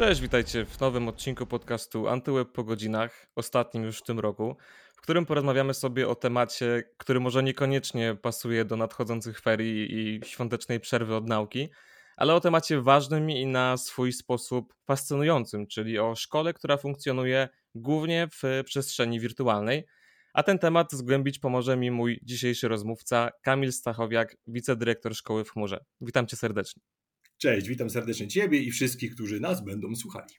Cześć, witajcie w nowym odcinku podcastu Antyweb po godzinach, ostatnim już w tym roku, w którym porozmawiamy sobie o temacie, który może niekoniecznie pasuje do nadchodzących ferii i świątecznej przerwy od nauki, ale o temacie ważnym i na swój sposób fascynującym, czyli o szkole, która funkcjonuje głównie w przestrzeni wirtualnej. A ten temat zgłębić pomoże mi mój dzisiejszy rozmówca Kamil Stachowiak, wicedyrektor szkoły w chmurze. Witam cię serdecznie. Cześć, witam serdecznie Ciebie i wszystkich, którzy nas będą słuchali.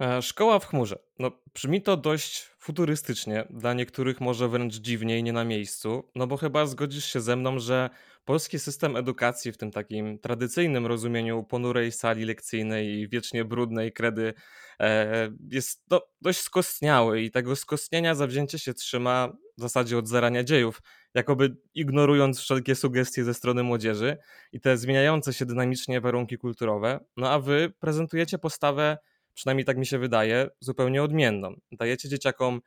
E, szkoła w chmurze. No, brzmi to dość futurystycznie, dla niektórych może wręcz dziwnie i nie na miejscu, no bo chyba zgodzisz się ze mną, że polski system edukacji w tym takim tradycyjnym rozumieniu ponurej sali lekcyjnej i wiecznie brudnej kredy e, jest dość skostniały i tego skostnienia zawzięcie się trzyma w zasadzie od zarania dziejów, jakoby ignorując wszelkie sugestie ze strony młodzieży i te zmieniające się dynamicznie warunki kulturowe. No a wy prezentujecie postawę przynajmniej tak mi się wydaje, zupełnie odmienną. Dajecie dzieciakom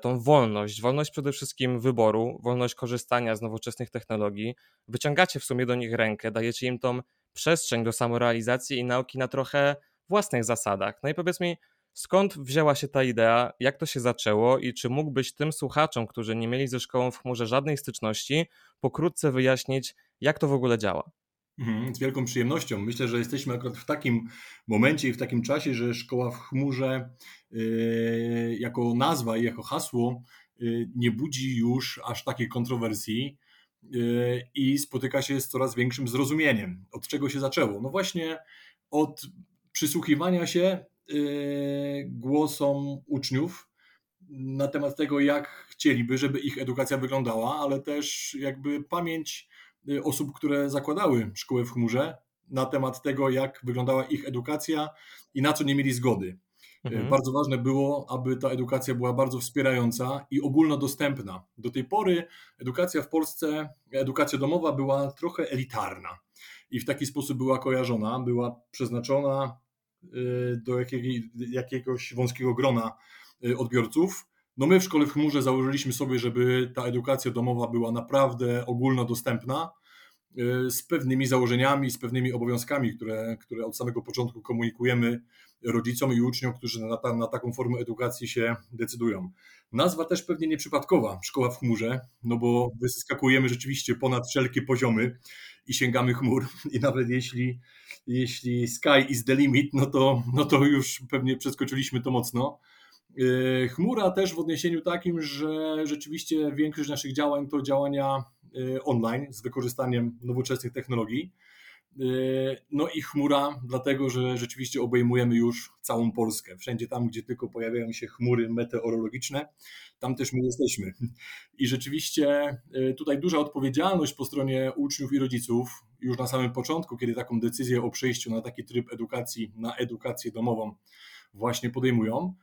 tą wolność, wolność przede wszystkim wyboru, wolność korzystania z nowoczesnych technologii, wyciągacie w sumie do nich rękę, dajecie im tą przestrzeń do samorealizacji i nauki na trochę własnych zasadach. No i powiedz mi, skąd wzięła się ta idea, jak to się zaczęło i czy mógłbyś tym słuchaczom, którzy nie mieli ze szkołą w chmurze żadnej styczności, pokrótce wyjaśnić, jak to w ogóle działa? Mhm, z wielką przyjemnością. Myślę, że jesteśmy akurat w takim momencie i w takim czasie, że szkoła w chmurze yy, jako nazwa i jako hasło yy, nie budzi już aż takiej kontrowersji yy, i spotyka się z coraz większym zrozumieniem. Od czego się zaczęło? No właśnie od przysłuchiwania się głosom uczniów na temat tego, jak chcieliby, żeby ich edukacja wyglądała, ale też jakby pamięć osób, które zakładały szkołę w chmurze na temat tego, jak wyglądała ich edukacja i na co nie mieli zgody. Y, mhm. Bardzo ważne było, aby ta edukacja była bardzo wspierająca i ogólnodostępna. Do tej pory edukacja w Polsce, edukacja domowa była trochę elitarna i w taki sposób była kojarzona, była przeznaczona y, do jakiegoś wąskiego grona odbiorców. No my w szkole w chmurze założyliśmy sobie, żeby ta edukacja domowa była naprawdę ogólnodostępna, y, z pewnymi założeniami, z pewnymi obowiązkami, które, które od samego początku komunikujemy rodzicom i uczniom, którzy na, ta, na taką formę edukacji się decydują. Nazwa też pewnie nieprzypadkowa, szkoła w chmurze, no bo wyskakujemy rzeczywiście ponad wszelkie poziomy i sięgamy chmur i nawet jeśli, jeśli sky is the limit, no to, no to już pewnie przeskoczyliśmy to mocno. E, chmura też w odniesieniu takim, że rzeczywiście większość naszych działań to działania e, online z wykorzystaniem nowoczesnych technologii. E, no i chmura, dlatego że rzeczywiście obejmujemy już całą Polskę. Wszędzie tam, gdzie tylko pojawiają się chmury meteorologiczne, tam też my jesteśmy. I rzeczywiście tutaj duża odpowiedzialność po stronie uczniów i rodziców, już na samym początku, kiedy taką decyzję o przejściu na taki tryb edukacji, na edukację domową właśnie podejmują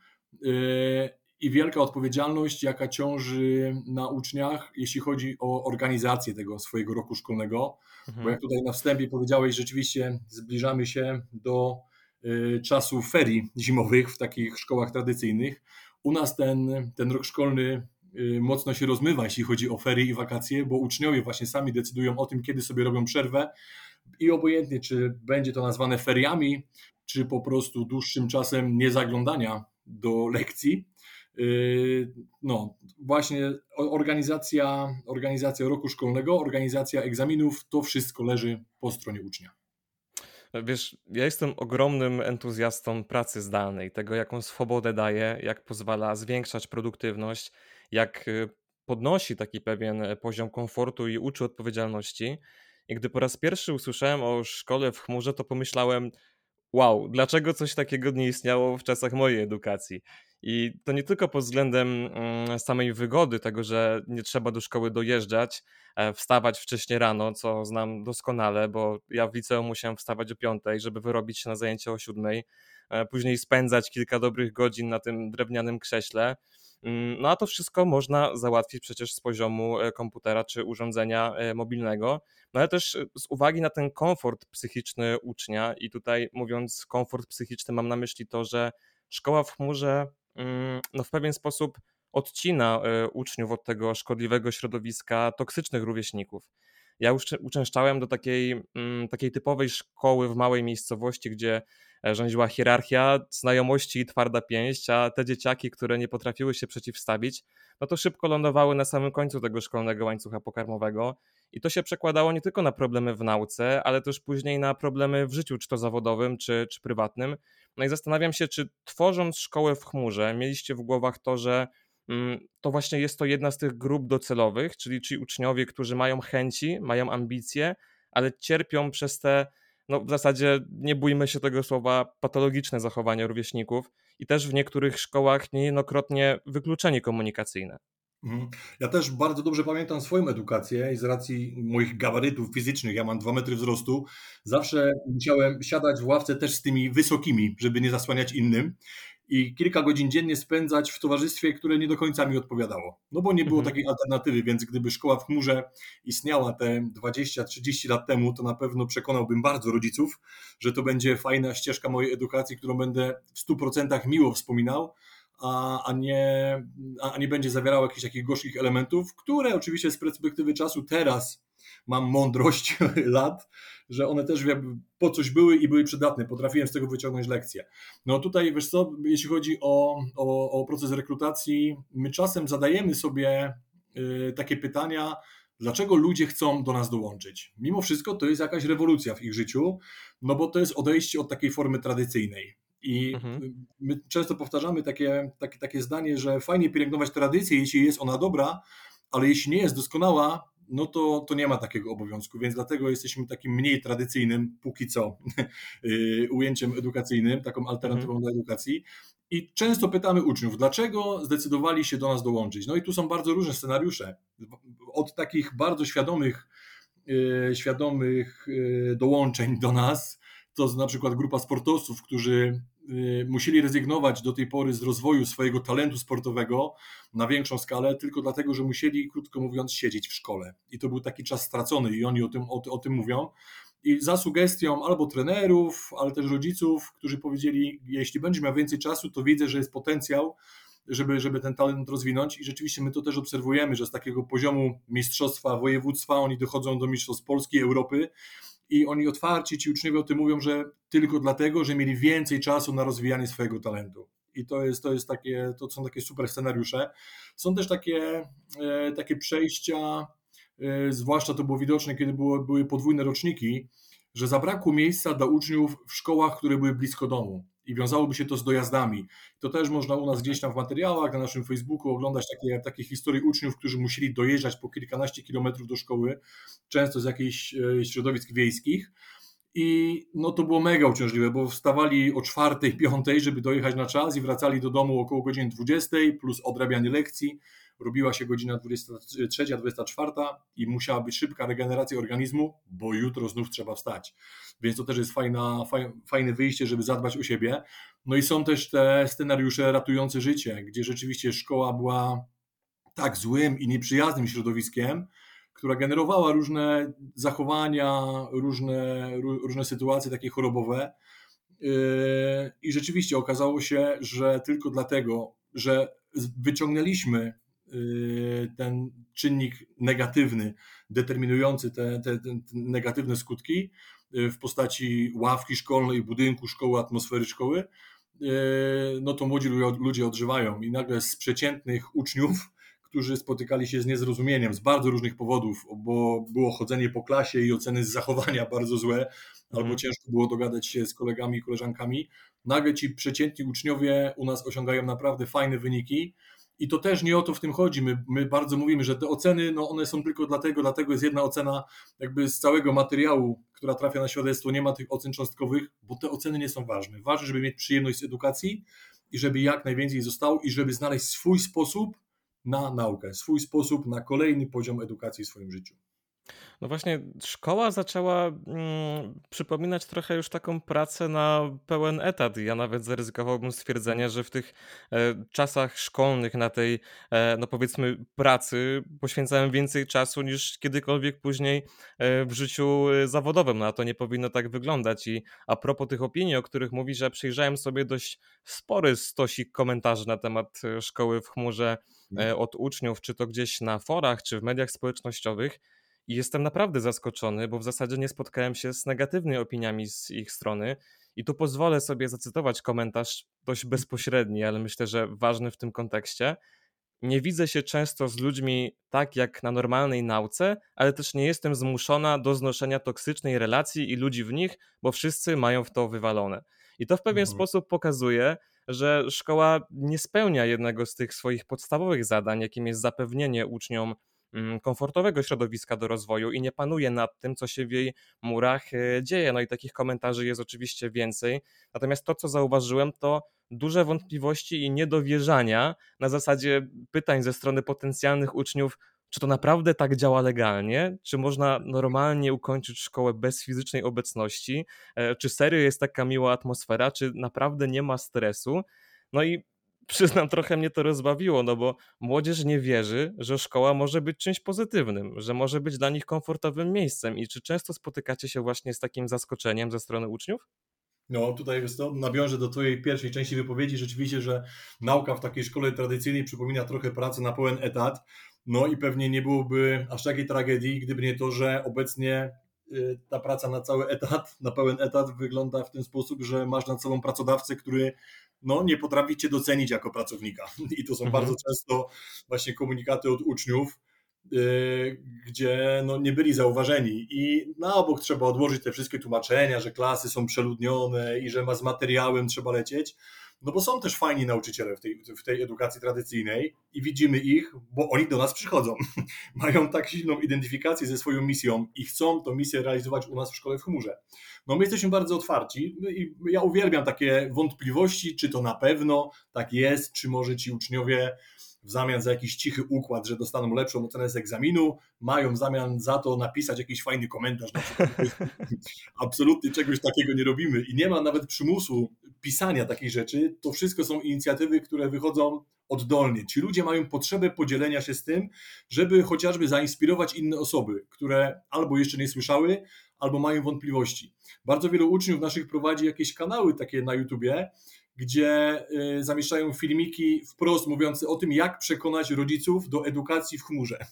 i wielka odpowiedzialność, jaka ciąży na uczniach, jeśli chodzi o organizację tego swojego roku szkolnego. Mhm. Bo jak tutaj na wstępie powiedziałeś, rzeczywiście zbliżamy się do y, czasu ferii zimowych w takich szkołach tradycyjnych. U nas ten, ten rok szkolny y, mocno się rozmywa, jeśli chodzi o ferie i wakacje, bo uczniowie właśnie sami decydują o tym, kiedy sobie robią przerwę i obojętnie, czy będzie to nazwane feriami, czy po prostu dłuższym czasem niezaglądania do lekcji. Yy, no, właśnie organizacja, organizacja roku szkolnego, organizacja egzaminów, to wszystko leży po stronie ucznia. Wiesz, ja jestem ogromnym entuzjastą pracy zdalnej, tego jaką swobodę daje, jak pozwala zwiększać produktywność, jak y, podnosi taki pewien poziom komfortu i uczy odpowiedzialności. I gdy po raz pierwszy usłyszałem o szkole w chmurze, to pomyślałem, wow, dlaczego coś takiego nie istniało w czasach mojej edukacji? I to nie tylko pod względem mm, samej wygody, tego, że nie trzeba do szkoły dojeżdżać, e, wstawać wcześniej rano, co znam doskonale, bo ja w liceum musiałem wstawać o piątej, żeby wyrobić się na zajęcie o siódmej, e, później spędzać kilka dobrych godzin na tym drewnianym krześle. Mm, no a to wszystko można załatwić przecież z poziomu e, komputera czy urządzenia mobilnego, no ale też z uwagi na ten komfort psychiczny ucznia i tutaj mówiąc komfort psychiczny mam na myśli to, że szkoła w chmurze no w pewien sposób odcina e, uczniów od tego szkodliwego środowiska toksycznych rówieśników. ja już uczęszczałem do takiej, mm, takiej typowej szkoły w małej miejscowości, gdzie e, rządziła hierarchia, znajomości i twarda pięść, a te dzieciaki, które nie potrafiły się przeciwstawić, no to szybko lądowały na samym końcu tego szkolnego łańcucha pokarmowego i to się przekładało nie tylko na problemy w nauce, ale też później na problemy w życiu, czy to zawodowym, czy, czy prywatnym. No i zastanawiam się, czy tworząc szkołę w chmurze, mieliście w głowach to, że mm, to właśnie jest to jedna z tych grup docelowych, czyli ci uczniowie, którzy mają chęci, mają ambicje, ale cierpią przez te, no w zasadzie nie bójmy się tego słowa, patologiczne zachowania rówieśników i też w niektórych szkołach niejednokrotnie wykluczenie komunikacyjne. Mhm. Ja też bardzo dobrze pamiętam swoją edukację i z racji moich gabarytów fizycznych, ja mam dwa metry wzrostu, zawsze musiałem siadać w ławce też z tymi wysokimi, żeby nie zasłaniać innym i kilka godzin dziennie spędzać w towarzystwie, które nie do końca mi odpowiadało. No bo nie było mhm. takiej alternatywy, więc gdyby szkoła w chmurze istniała te 20-30 lat temu, to na pewno przekonałbym bardzo rodziców, że to będzie fajna ścieżka mojej edukacji, którą będę w 100% miło wspominał, a, a, nie, a nie będzie zawierało jakichś takich gorzkich elementów, które oczywiście z perspektywy czasu teraz mam mądrość lat, że one też po coś były i były przydatne, potrafiłem z tego wyciągnąć lekcje. No tutaj, wiesz co, jeśli chodzi o, o, o proces rekrutacji, my czasem zadajemy sobie y, takie pytania, dlaczego ludzie chcą do nas dołączyć. Mimo wszystko to jest jakaś rewolucja w ich życiu, no bo to jest odejście od takiej formy tradycyjnej. I mhm. my często powtarzamy takie, takie, takie zdanie, że fajnie pielęgnować tradycję, jeśli jest ona dobra, ale jeśli nie jest doskonała, no to, to nie ma takiego obowiązku, więc dlatego jesteśmy takim mniej tradycyjnym, póki co, y, ujęciem edukacyjnym, taką alternatywą mhm. do edukacji. I często pytamy uczniów, dlaczego zdecydowali się do nas dołączyć. No i tu są bardzo różne scenariusze. Od takich bardzo świadomych, y, świadomych y, dołączeń do nas, to na przykład grupa sportowców, którzy y, musieli rezygnować do tej pory z rozwoju swojego talentu sportowego na większą skalę, tylko dlatego, że musieli, krótko mówiąc, siedzieć w szkole. I to był taki czas stracony, i oni o tym, o, o tym mówią. I za sugestią albo trenerów, ale też rodziców, którzy powiedzieli: Jeśli będziesz miał więcej czasu, to widzę, że jest potencjał, żeby, żeby ten talent rozwinąć. I rzeczywiście my to też obserwujemy, że z takiego poziomu mistrzostwa województwa oni dochodzą do mistrzostw Polski, Europy i oni otwarci, ci uczniowie o tym mówią, że tylko dlatego, że mieli więcej czasu na rozwijanie swojego talentu. I to jest, to jest takie, to są takie super scenariusze. Są też takie, e, takie przejścia, e, zwłaszcza to było widoczne, kiedy było, były podwójne roczniki, że zabrakło miejsca dla uczniów w szkołach, które były blisko domu i wiązałoby się to z dojazdami. To też można u nas gdzieś tam w materiałach na naszym Facebooku oglądać takie, takie historie uczniów, którzy musieli dojeżdżać po kilkanaście kilometrów do szkoły, często z jakichś e, środowisk wiejskich. I no to było mega uciążliwe, bo wstawali o czwartej, piątej, żeby dojechać na czas i wracali do domu około godziny 20, plus odrabianie lekcji. Robiła się godzina 23, 24 i musiała być szybka regeneracja organizmu, bo jutro znów trzeba wstać. Więc to też jest fajna, fajne wyjście, żeby zadbać o siebie. No i są też te scenariusze ratujące życie, gdzie rzeczywiście szkoła była tak złym i nieprzyjaznym środowiskiem, która generowała różne zachowania, różne, różne sytuacje takie chorobowe. Yy, I rzeczywiście okazało się, że tylko dlatego, że wyciągnęliśmy ten czynnik negatywny, determinujący te, te, te negatywne skutki yy, w postaci ławki szkolnej, budynku szkoły, atmosfery szkoły, no to młodzi ludzie odżywają i nagle z przeciętnych uczniów którzy spotykali się z niezrozumieniem z bardzo różnych powodów, bo było chodzenie po klasie i oceny z zachowania bardzo złe, albo mm. ciężko było dogadać się z kolegami i koleżankami. Nagle ci przeciętni uczniowie u nas osiągają naprawdę fajne wyniki. I to też nie o to w tym chodzi. My, my bardzo mówimy, że te oceny, no one są tylko dlatego, dlatego jest jedna ocena jakby z całego materiału, która trafia na świadectwo, nie ma tych ocen cząstkowych, bo te oceny nie są ważne. Ważne, żeby mieć przyjemność z edukacji i żeby jak najwięcej zostało i żeby znaleźć swój sposób na naukę, swój sposób na kolejny poziom edukacji w swoim życiu. No właśnie, szkoła zaczęła mm, przypominać trochę już taką pracę na pełen etat. Ja nawet zaryzykowałbym stwierdzenie, że w tych e, czasach szkolnych, na tej, e, no powiedzmy, pracy poświęcałem więcej czasu niż kiedykolwiek później e, w życiu e, zawodowym. No a to nie powinno tak wyglądać. I a propos tych opinii, o których mówi, że przyjrzałem sobie dość spory stosik komentarzy na temat e, szkoły w chmurze e, od uczniów, czy to gdzieś na forach, czy w mediach społecznościowych. I jestem naprawdę zaskoczony, bo w zasadzie nie spotkałem się z negatywnymi opiniami z ich strony. I tu pozwolę sobie zacytować komentarz dość bezpośredni, ale myślę, że ważny w tym kontekście. Nie widzę się często z ludźmi tak jak na normalnej nauce, ale też nie jestem zmuszona do znoszenia toksycznej relacji i ludzi w nich, bo wszyscy mają w to wywalone. I to w pewien mhm. sposób pokazuje, że szkoła nie spełnia jednego z tych swoich podstawowych zadań, jakim jest zapewnienie uczniom komfortowego środowiska do rozwoju i nie panuje nad tym, co się w jej murach e, dzieje. No i takich komentarzy jest oczywiście więcej. Natomiast to, co zauważyłem, to duże wątpliwości i niedowierzania na zasadzie pytań ze strony potencjalnych uczniów, czy to naprawdę tak działa legalnie? Czy można normalnie ukończyć szkołę bez fizycznej obecności? E, czy serio jest taka miła atmosfera? Czy naprawdę nie ma stresu? No i przyznam, trochę mnie to rozbawiło, no bo młodzież nie wierzy, że szkoła może być czymś pozytywnym, że może być dla nich komfortowym miejscem. I czy często spotykacie się właśnie z takim zaskoczeniem ze strony uczniów? No, tutaj jest to, nawiążę do Twojej pierwszej części wypowiedzi. Rzeczywiście, że nauka w takiej szkole tradycyjnej przypomina trochę pracę na pełen etat. No i pewnie nie byłoby aż takiej tragedii, gdyby nie to, że obecnie ta praca na cały etat, na pełen etat wygląda w ten sposób, że masz nad sobą pracodawcę, który no, nie potrafi cię docenić jako pracownika. I to są mhm. bardzo często właśnie komunikaty od uczniów, yy, gdzie no, nie byli zauważeni. I na obok trzeba odłożyć te wszystkie tłumaczenia, że klasy są przeludnione i że ma z materiałem trzeba lecieć. No bo są też fajni nauczyciele w tej, w tej edukacji tradycyjnej i widzimy ich, bo oni do nas przychodzą. Mają tak silną identyfikację ze swoją misją i chcą tę misję realizować u nas w szkole w chmurze. No my jesteśmy bardzo otwarci i ja uwielbiam takie wątpliwości, czy to na pewno tak jest, czy może ci uczniowie w zamian za jakiś cichy układ, że dostaną lepszą ocenę z egzaminu, mają w zamian za to napisać jakiś fajny komentarz. Absolutnie czegoś takiego nie robimy i nie ma nawet przymusu pisania takich rzeczy. To wszystko są inicjatywy, które wychodzą oddolnie. Ci ludzie mają potrzebę podzielenia się z tym, żeby chociażby zainspirować inne osoby, które albo jeszcze nie słyszały, albo mają wątpliwości. Bardzo wielu uczniów naszych prowadzi jakieś kanały takie na YouTubie, gdzie y, zamieszczają filmiki wprost mówiące o tym, jak przekonać rodziców do edukacji w chmurze.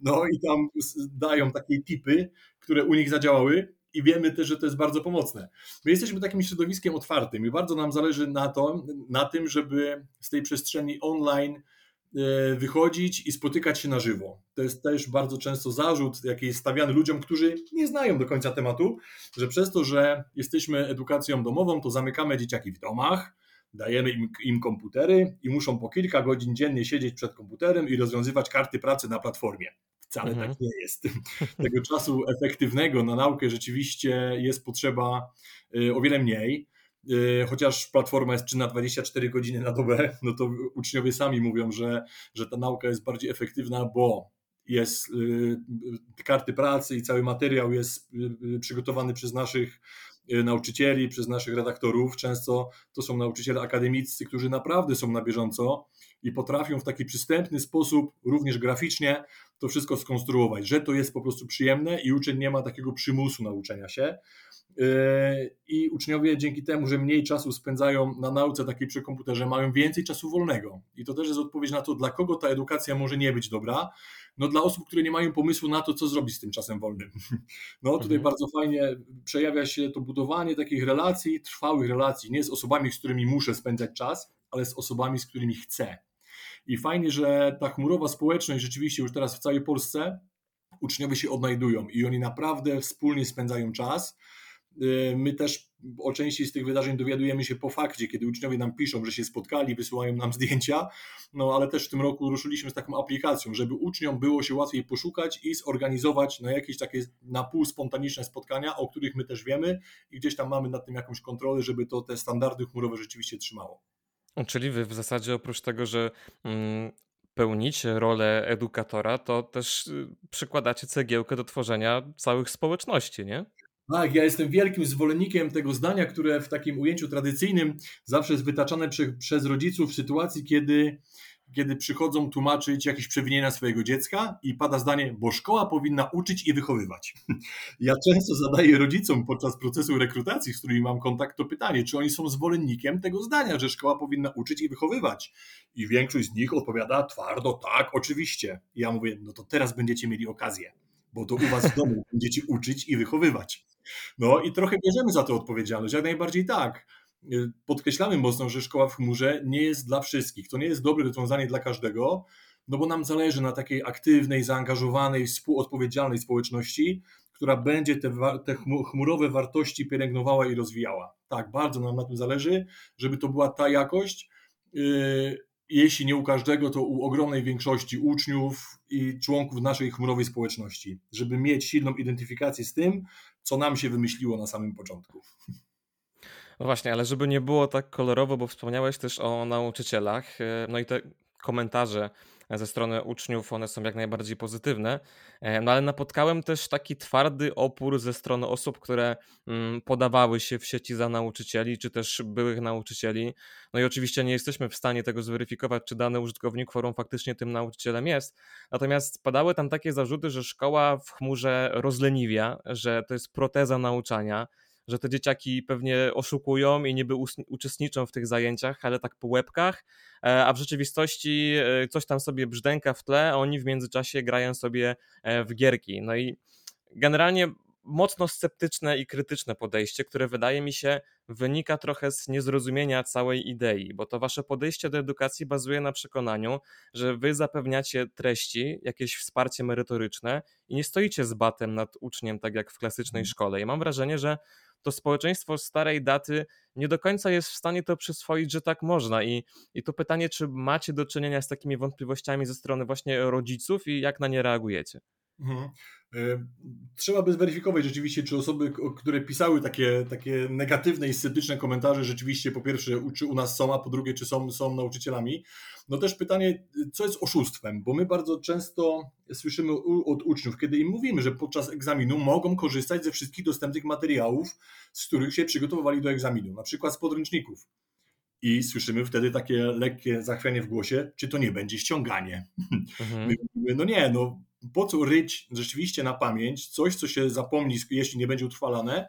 No i tam dają takie tipy, które u nich zadziałały i wiemy też, że to jest bardzo pomocne. My jesteśmy takim środowiskiem otwartym i bardzo nam zależy na, to, na tym, żeby z tej przestrzeni online y, wychodzić i spotykać się na żywo. To jest też bardzo często zarzut, jaki jest stawiany ludziom, którzy nie znają do końca tematu, że przez to, że jesteśmy edukacją domową, to zamykamy dzieciaki w domach, dajemy im, im komputery i muszą po kilka godzin dziennie siedzieć przed komputerem i rozwiązywać karty pracy na platformie. Wcale mhm. tak nie jest. Tego czasu efektywnego na naukę rzeczywiście jest potrzeba y, o wiele mniej. Y, chociaż platforma jest czynna 24 godziny na dobę, no to uczniowie sami mówią, że, że ta nauka jest bardziej efektywna, bo jest y, karty pracy i cały materiał jest przygotowany przez naszych nauczycieli, przez naszych redaktorów. Często to są nauczyciele akademiccy, którzy naprawdę są na bieżąco i potrafią w taki przystępny sposób, również graficznie, to wszystko skonstruować, że to jest po prostu przyjemne i uczeń nie ma takiego przymusu nauczenia się. Y, I uczniowie dzięki temu, że mniej czasu spędzają na nauce takiej przy komputerze, mają więcej czasu wolnego. I to też jest odpowiedź na to, dla kogo ta edukacja może nie być dobra no dla osób, które nie mają pomysłu na to, co zrobić z tym czasem wolnym. No tutaj mhm. bardzo fajnie przejawia się to budowanie takich relacji, trwałych relacji, nie z osobami, z którymi muszę spędzać czas, ale z osobami, z którymi chcę. I fajnie, że ta chmurowa społeczność rzeczywiście już teraz w całej Polsce uczniowie się odnajdują i oni naprawdę wspólnie spędzają czas. Y, my też o części z tych wydarzeń dowiadujemy się po fakcie, kiedy uczniowie nam piszą, że się spotkali, wysyłają nam zdjęcia, no ale też w tym roku ruszyliśmy z taką aplikacją, żeby uczniom było się łatwiej poszukać i zorganizować na jakieś takie na pół spontaniczne spotkania, o których my też wiemy i gdzieś tam mamy nad tym jakąś kontrolę, żeby to te standardy chmurowe rzeczywiście trzymało. Czyli wy w zasadzie oprócz tego, że mm, pełnicie rolę edukatora, to też y, przykładacie cegiełkę do tworzenia całych społeczności, nie? Tak, ja jestem wielkim zwolennikiem tego zdania, które w takim ujęciu tradycyjnym zawsze jest wytaczane przy, przez rodziców w sytuacji, kiedy, kiedy przychodzą tłumaczyć jakieś przewinienia swojego dziecka i pada zdanie, bo szkoła powinna uczyć i wychowywać. Ja często zadaję rodzicom podczas procesu rekrutacji, z którymi mam kontakt, to pytanie, czy oni są zwolennikiem tego zdania, że szkoła powinna uczyć i wychowywać. I większość z nich odpowiada twardo, tak, oczywiście. Ja mówię, no to teraz będziecie mieli okazję bo to u was w domu będziecie uczyć i wychowywać. No i trochę bierzemy za to odpowiedzialność, jak najbardziej tak. Podkreślamy mocno, że szkoła w chmurze nie jest dla wszystkich. To nie jest dobre rozwiązanie dla każdego, no bo nam zależy na takiej aktywnej, zaangażowanej, współodpowiedzialnej społeczności, która będzie te, te chmurowe wartości pielęgnowała i rozwijała. Tak, bardzo nam na tym zależy, żeby to była ta jakość, yy, jeśli nie u każdego, to u ogromnej większości uczniów i członków naszej chmurowej społeczności, żeby mieć silną identyfikację z tym, co nam się wymyśliło na samym początku. No właśnie, ale żeby nie było tak kolorowo, bo wspomniałeś też o nauczycielach, yy, no i te komentarze ze strony uczniów, one są jak najbardziej pozytywne. E, no ale napotkałem też taki twardy opór ze strony osób, które mm, podawały się w sieci za nauczycieli, czy też byłych nauczycieli. No i oczywiście nie jesteśmy w stanie tego zweryfikować, czy dany użytkownik forum faktycznie tym nauczycielem jest. Natomiast padały tam takie zarzuty, że szkoła w chmurze rozleniwia, że to jest proteza nauczania że te dzieciaki pewnie oszukują i niby uczestniczą w tych zajęciach, ale tak po łebkach, e, a w rzeczywistości e, coś tam sobie brzdęka w tle, a oni w międzyczasie grają sobie e, w gierki. No i generalnie mocno sceptyczne i krytyczne podejście, które wydaje mi się wynika trochę z niezrozumienia całej idei, bo to wasze podejście do edukacji bazuje na przekonaniu, że wy zapewniacie treści, jakieś wsparcie merytoryczne i nie stoicie z batem nad uczniem, tak jak w klasycznej mhm. szkole. I mam wrażenie, że to społeczeństwo starej daty nie do końca jest w stanie to przyswoić, że tak można. I, I to pytanie, czy macie do czynienia z takimi wątpliwościami ze strony właśnie rodziców i jak na nie reagujecie? Mhm. E, trzeba by zweryfikować rzeczywiście, czy osoby, które pisały takie, takie negatywne i sceptyczne komentarze, rzeczywiście po pierwsze, czy u nas są, a po drugie, czy są, są nauczycielami. No też pytanie, co jest oszustwem, bo my bardzo często słyszymy od uczniów, kiedy im mówimy, że podczas egzaminu mogą korzystać ze wszystkich dostępnych materiałów, z których się przygotowywali do egzaminu, na przykład z podręczników. I słyszymy wtedy takie lekkie zachwianie w głosie, czy to nie będzie ściąganie. Mhm. My mówimy, no nie, no po co ryć rzeczywiście na pamięć coś, co się zapomni, jeśli nie będzie utrwalane,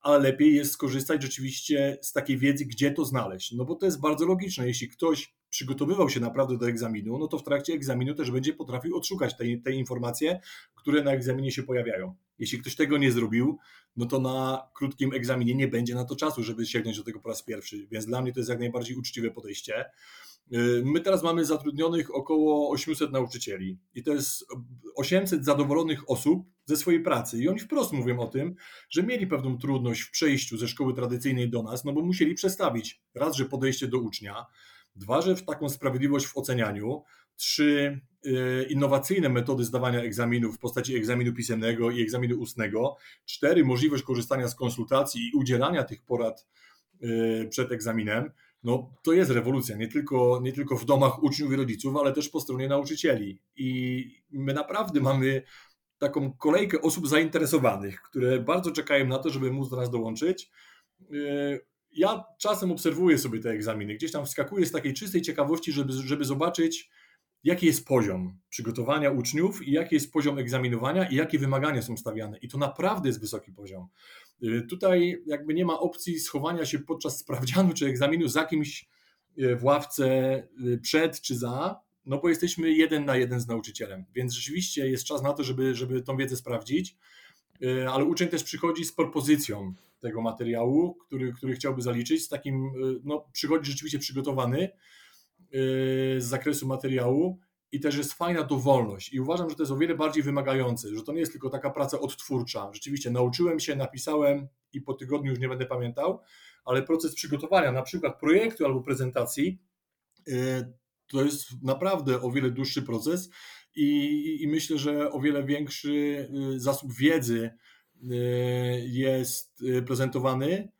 ale lepiej jest skorzystać rzeczywiście z takiej wiedzy, gdzie to znaleźć. No bo to jest bardzo logiczne. Jeśli ktoś przygotowywał się naprawdę do egzaminu, no to w trakcie egzaminu też będzie potrafił odszukać te, te informacje, które na egzaminie się pojawiają. Jeśli ktoś tego nie zrobił, no to na krótkim egzaminie nie będzie na to czasu, żeby sięgnąć do tego po raz pierwszy. Więc dla mnie to jest jak najbardziej uczciwe podejście. Y, my teraz mamy zatrudnionych około 800 nauczycieli i to jest 800 zadowolonych osób ze swojej pracy. I oni wprost mówią o tym, że mieli pewną trudność w przejściu ze szkoły tradycyjnej do nas, no bo musieli przestawić. Raz, że podejście do ucznia, dwa, że w taką sprawiedliwość w ocenianiu, trzy, y, innowacyjne metody zdawania egzaminów w postaci egzaminu pisemnego i egzaminu ustnego, cztery, możliwość korzystania z konsultacji i udzielania tych porad y, przed egzaminem no, to jest rewolucja, nie tylko, nie tylko w domach uczniów i rodziców, ale też po stronie nauczycieli. I my naprawdę mamy taką kolejkę osób zainteresowanych, które bardzo czekają na to, żeby móc do nas dołączyć. Yy, ja czasem obserwuję sobie te egzaminy, gdzieś tam wskakuję z takiej czystej ciekawości, żeby, żeby zobaczyć, jaki jest poziom przygotowania uczniów i jaki jest poziom egzaminowania i jakie wymagania są stawiane. I to naprawdę jest wysoki poziom. Y, tutaj jakby nie ma opcji schowania się podczas sprawdzianu czy egzaminu za kimś y, w ławce y, przed czy za, no bo jesteśmy jeden na jeden z nauczycielem, więc rzeczywiście jest czas na to, żeby, żeby tą wiedzę sprawdzić, ale uczeń też przychodzi z propozycją tego materiału, który, który chciałby zaliczyć, z takim, no przychodzi rzeczywiście przygotowany z zakresu materiału i też jest fajna dowolność. I uważam, że to jest o wiele bardziej wymagające, że to nie jest tylko taka praca odtwórcza. Rzeczywiście nauczyłem się, napisałem i po tygodniu już nie będę pamiętał, ale proces przygotowania na przykład projektu albo prezentacji y, to jest naprawdę o wiele dłuższy proces i, i myślę, że o wiele większy y, zasób wiedzy y, jest prezentowany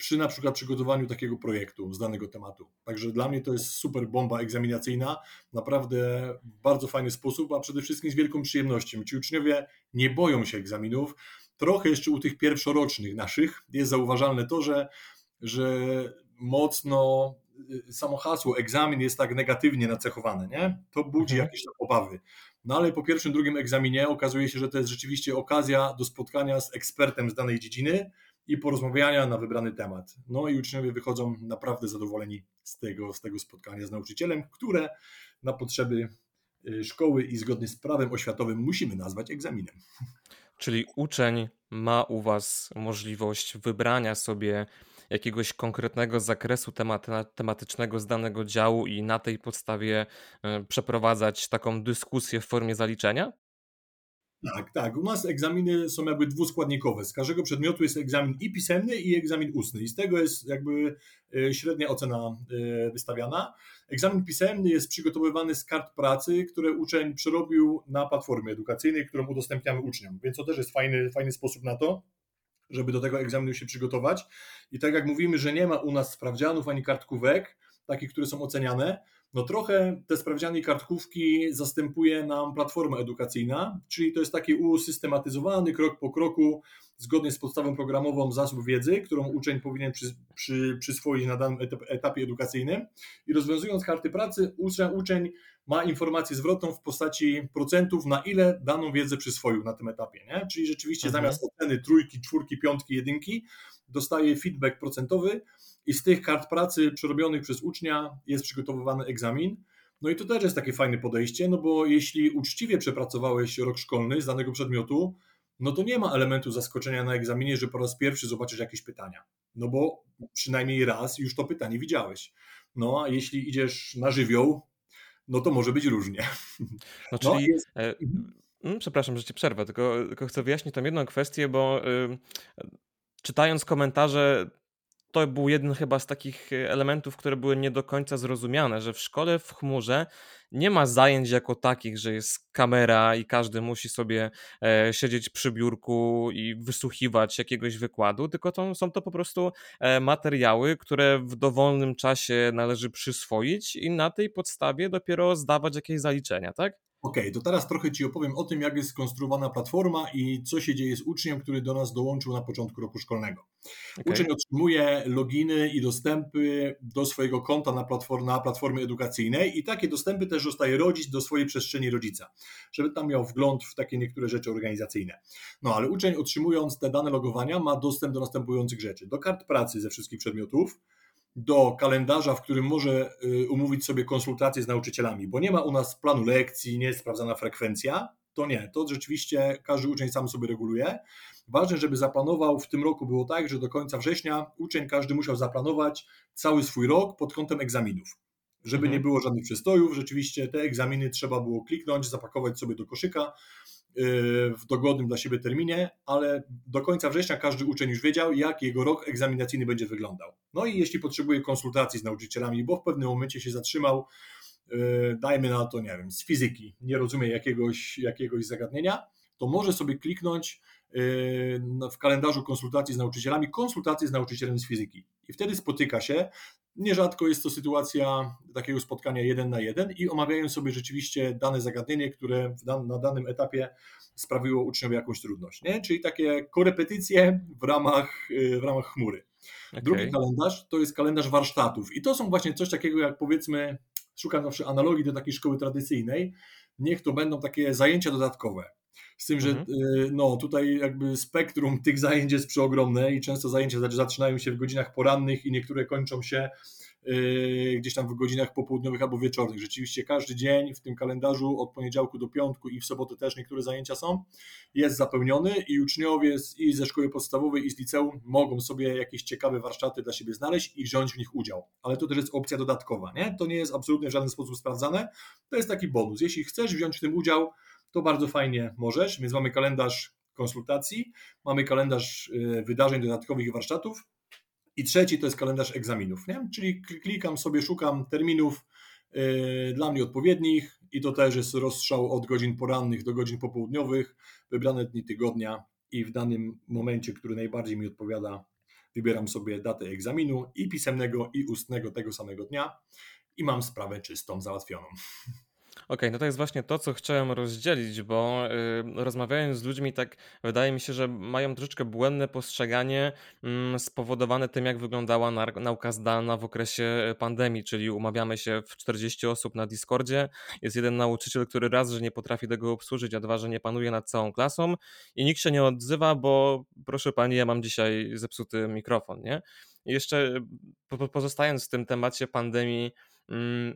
przy na przykład przygotowaniu takiego projektu z danego tematu. Także dla mnie to jest super bomba egzaminacyjna, naprawdę w bardzo fajny sposób, a przede wszystkim z wielką przyjemnością. Ci uczniowie nie boją się egzaminów. Trochę jeszcze u tych pierwszorocznych naszych jest zauważalne to, że, że mocno y, samo hasło egzamin jest tak negatywnie nacechowane, nie? To budzi mhm. jakieś obawy. No ale po pierwszym, drugim egzaminie okazuje się, że to jest rzeczywiście okazja do spotkania z ekspertem z danej dziedziny, i porozmawiania na wybrany temat. No i uczniowie wychodzą naprawdę zadowoleni z tego, z tego spotkania z nauczycielem, które na potrzeby y, szkoły i zgodnie z prawem oświatowym musimy nazwać egzaminem. Czyli uczeń ma u Was możliwość wybrania sobie jakiegoś konkretnego zakresu tematycznego z danego działu i na tej podstawie e, przeprowadzać taką dyskusję w formie zaliczenia? Tak, tak. U nas egzaminy są jakby dwuskładnikowe. Z każdego przedmiotu jest egzamin i pisemny, i egzamin ustny. I z tego jest jakby e, średnia ocena e, wystawiana. Egzamin pisemny jest przygotowywany z kart pracy, które uczeń przerobił na platformie edukacyjnej, którą udostępniamy uczniom. Więc to też jest fajny, fajny sposób na to, żeby do tego egzaminu się przygotować. I tak jak mówimy, że nie ma u nas sprawdzianów ani kartkówek, takich, które są oceniane, no trochę te sprawdziany i kartkówki zastępuje nam platforma edukacyjna, czyli to jest taki usystematyzowany krok po kroku, zgodnie z podstawą programową zasób wiedzy, którą uczeń powinien przy, przy, przyswoić na danym etapie edukacyjnym. I rozwiązując karty pracy, uczeń, uczeń ma informację zwrotną w postaci procentów, na ile daną wiedzę przyswoił na tym etapie. Nie? Czyli rzeczywiście mhm. zamiast oceny trójki, czwórki, piątki, jedynki, dostaje feedback procentowy i z tych kart pracy przerobionych przez ucznia jest przygotowywany egzamin. No i to też jest takie fajne podejście, no bo jeśli uczciwie przepracowałeś rok szkolny z danego przedmiotu, no to nie ma elementu zaskoczenia na egzaminie, że po raz pierwszy zobaczysz jakieś pytania. No bo przynajmniej raz już to pytanie widziałeś. No a jeśli idziesz na żywioł, no to może być różnie. No czyli, no, jest... e, mm, przepraszam, że cię przerwę, tylko, tylko chcę wyjaśnić tą jedną kwestię, bo czytając komentarze to był jeden chyba z takich e, elementów, które były nie do końca zrozumiane, że w szkole w chmurze nie ma zajęć jako takich, że jest kamera i każdy musi sobie e, siedzieć przy biurku i wysłuchiwać jakiegoś wykładu, tylko to, są to po prostu e, materiały, które w dowolnym czasie należy przyswoić i na tej podstawie dopiero zdawać jakieś zaliczenia, tak? Okej, okay, to teraz trochę Ci opowiem o tym, jak jest skonstruowana platforma i co się dzieje z uczniem, który do nas dołączył na początku roku szkolnego. Okay. Uczeń otrzymuje loginy i dostępy do swojego konta na, platform, na platformie edukacyjnej i takie dostępy też dostaje rodzic do swojej przestrzeni rodzica, żeby tam miał wgląd w takie niektóre rzeczy organizacyjne. No ale uczeń otrzymując te dane logowania ma dostęp do następujących rzeczy. Do kart pracy ze wszystkich przedmiotów, do kalendarza, w którym może y, umówić sobie konsultacje z nauczycielami, bo nie ma u nas planu lekcji, nie jest sprawdzana frekwencja, to nie, to rzeczywiście każdy uczeń sam sobie reguluje. Ważne, żeby zaplanował, w tym roku było tak, że do końca września uczeń każdy musiał zaplanować cały swój rok pod kątem egzaminów. Żeby mhm. nie było żadnych przestojów, rzeczywiście te egzaminy trzeba było kliknąć, zapakować sobie do koszyka, w dogodnym dla siebie terminie, ale do końca września każdy uczeń już wiedział, jak jego rok egzaminacyjny będzie wyglądał. No i jeśli potrzebuje konsultacji z nauczycielami, bo w pewnym momencie się zatrzymał, y, dajmy na to, nie wiem, z fizyki, nie rozumie jakiegoś, jakiegoś zagadnienia, to może sobie kliknąć y, w kalendarzu konsultacji z nauczycielami, konsultacje z nauczycielem z fizyki. I wtedy spotyka się Nierzadko jest to sytuacja takiego spotkania jeden na jeden i omawiają sobie rzeczywiście dane zagadnienie, które dan na danym etapie sprawiło uczniowi jakąś trudność. Nie? Czyli takie korepetycje w ramach, w ramach chmury. Okay. Drugi kalendarz to jest kalendarz warsztatów i to są właśnie coś takiego jak powiedzmy, szukam zawsze analogii do takiej szkoły tradycyjnej, niech to będą takie zajęcia dodatkowe. Z tym, że mhm. Y, no, tutaj jakby spektrum tych zajęć jest przeogromne i często zajęcia zaczynają się w godzinach porannych i niektóre kończą się y, gdzieś tam w godzinach popołudniowych albo wieczornych. Rzeczywiście każdy dzień w tym kalendarzu od poniedziałku do piątku i w sobotę też niektóre zajęcia są, jest zapełniony i uczniowie i ze szkoły podstawowej i z liceum mogą sobie jakieś ciekawe warsztaty dla siebie znaleźć i wziąć w nich udział. Ale to też jest opcja dodatkowa, nie? To nie jest absolutnie w żaden sposób sprawdzane, to jest taki bonus. Jeśli chcesz wziąć w tym udział, to bardzo fajnie możesz, więc mamy kalendarz konsultacji, mamy kalendarz y, wydarzeń dodatkowych i warsztatów i trzeci to jest kalendarz egzaminów, nie? czyli klikam sobie, szukam terminów y, dla mnie odpowiednich i to też jest rozstrzał od godzin porannych do godzin popołudniowych, wybrane dni tygodnia i w danym momencie, który najbardziej mi odpowiada, wybieram sobie datę egzaminu i pisemnego i ustnego tego samego dnia i mam sprawę czystą, załatwioną. Okej, no to jest właśnie to, co chciałem rozdzielić, bo y, rozmawiając z ludźmi, tak wydaje mi się, że mają troszeczkę błędne postrzeganie mm, spowodowane tym, jak wyglądała nauka zdalna w okresie pandemii, czyli umawiamy się w 40 osób na Discordzie, jest jeden nauczyciel, który raz, że nie potrafi tego obsłużyć, a dwa, że nie panuje nad całą klasą i nikt się nie odzywa, bo proszę pani, ja mam dzisiaj zepsuty mikrofon, nie? I jeszcze pozostając w tym temacie pandemii, mm,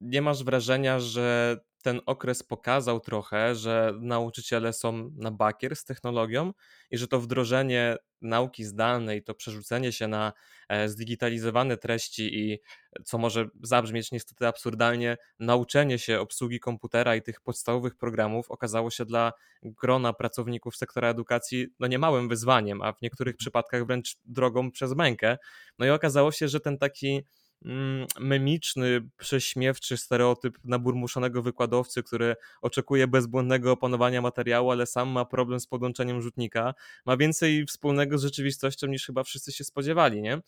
nie masz wrażenia, że ten okres pokazał trochę, że nauczyciele są na bakier z technologią i że to wdrożenie nauki zdalnej, to przerzucenie się na e, zdigitalizowane treści i co może zabrzmieć niestety absurdalnie, nauczenie się obsługi komputera i tych podstawowych programów okazało się dla grona pracowników sektora edukacji no niemałym wyzwaniem, a w niektórych przypadkach wręcz drogą przez mękę. No i okazało się, że ten taki memiczny, prześmiewczy stereotyp naburmuszonego wykładowcy, który oczekuje bezbłędnego opanowania materiału, ale sam ma problem z podłączeniem rzutnika, ma więcej wspólnego z rzeczywistością niż chyba wszyscy się spodziewali, nie?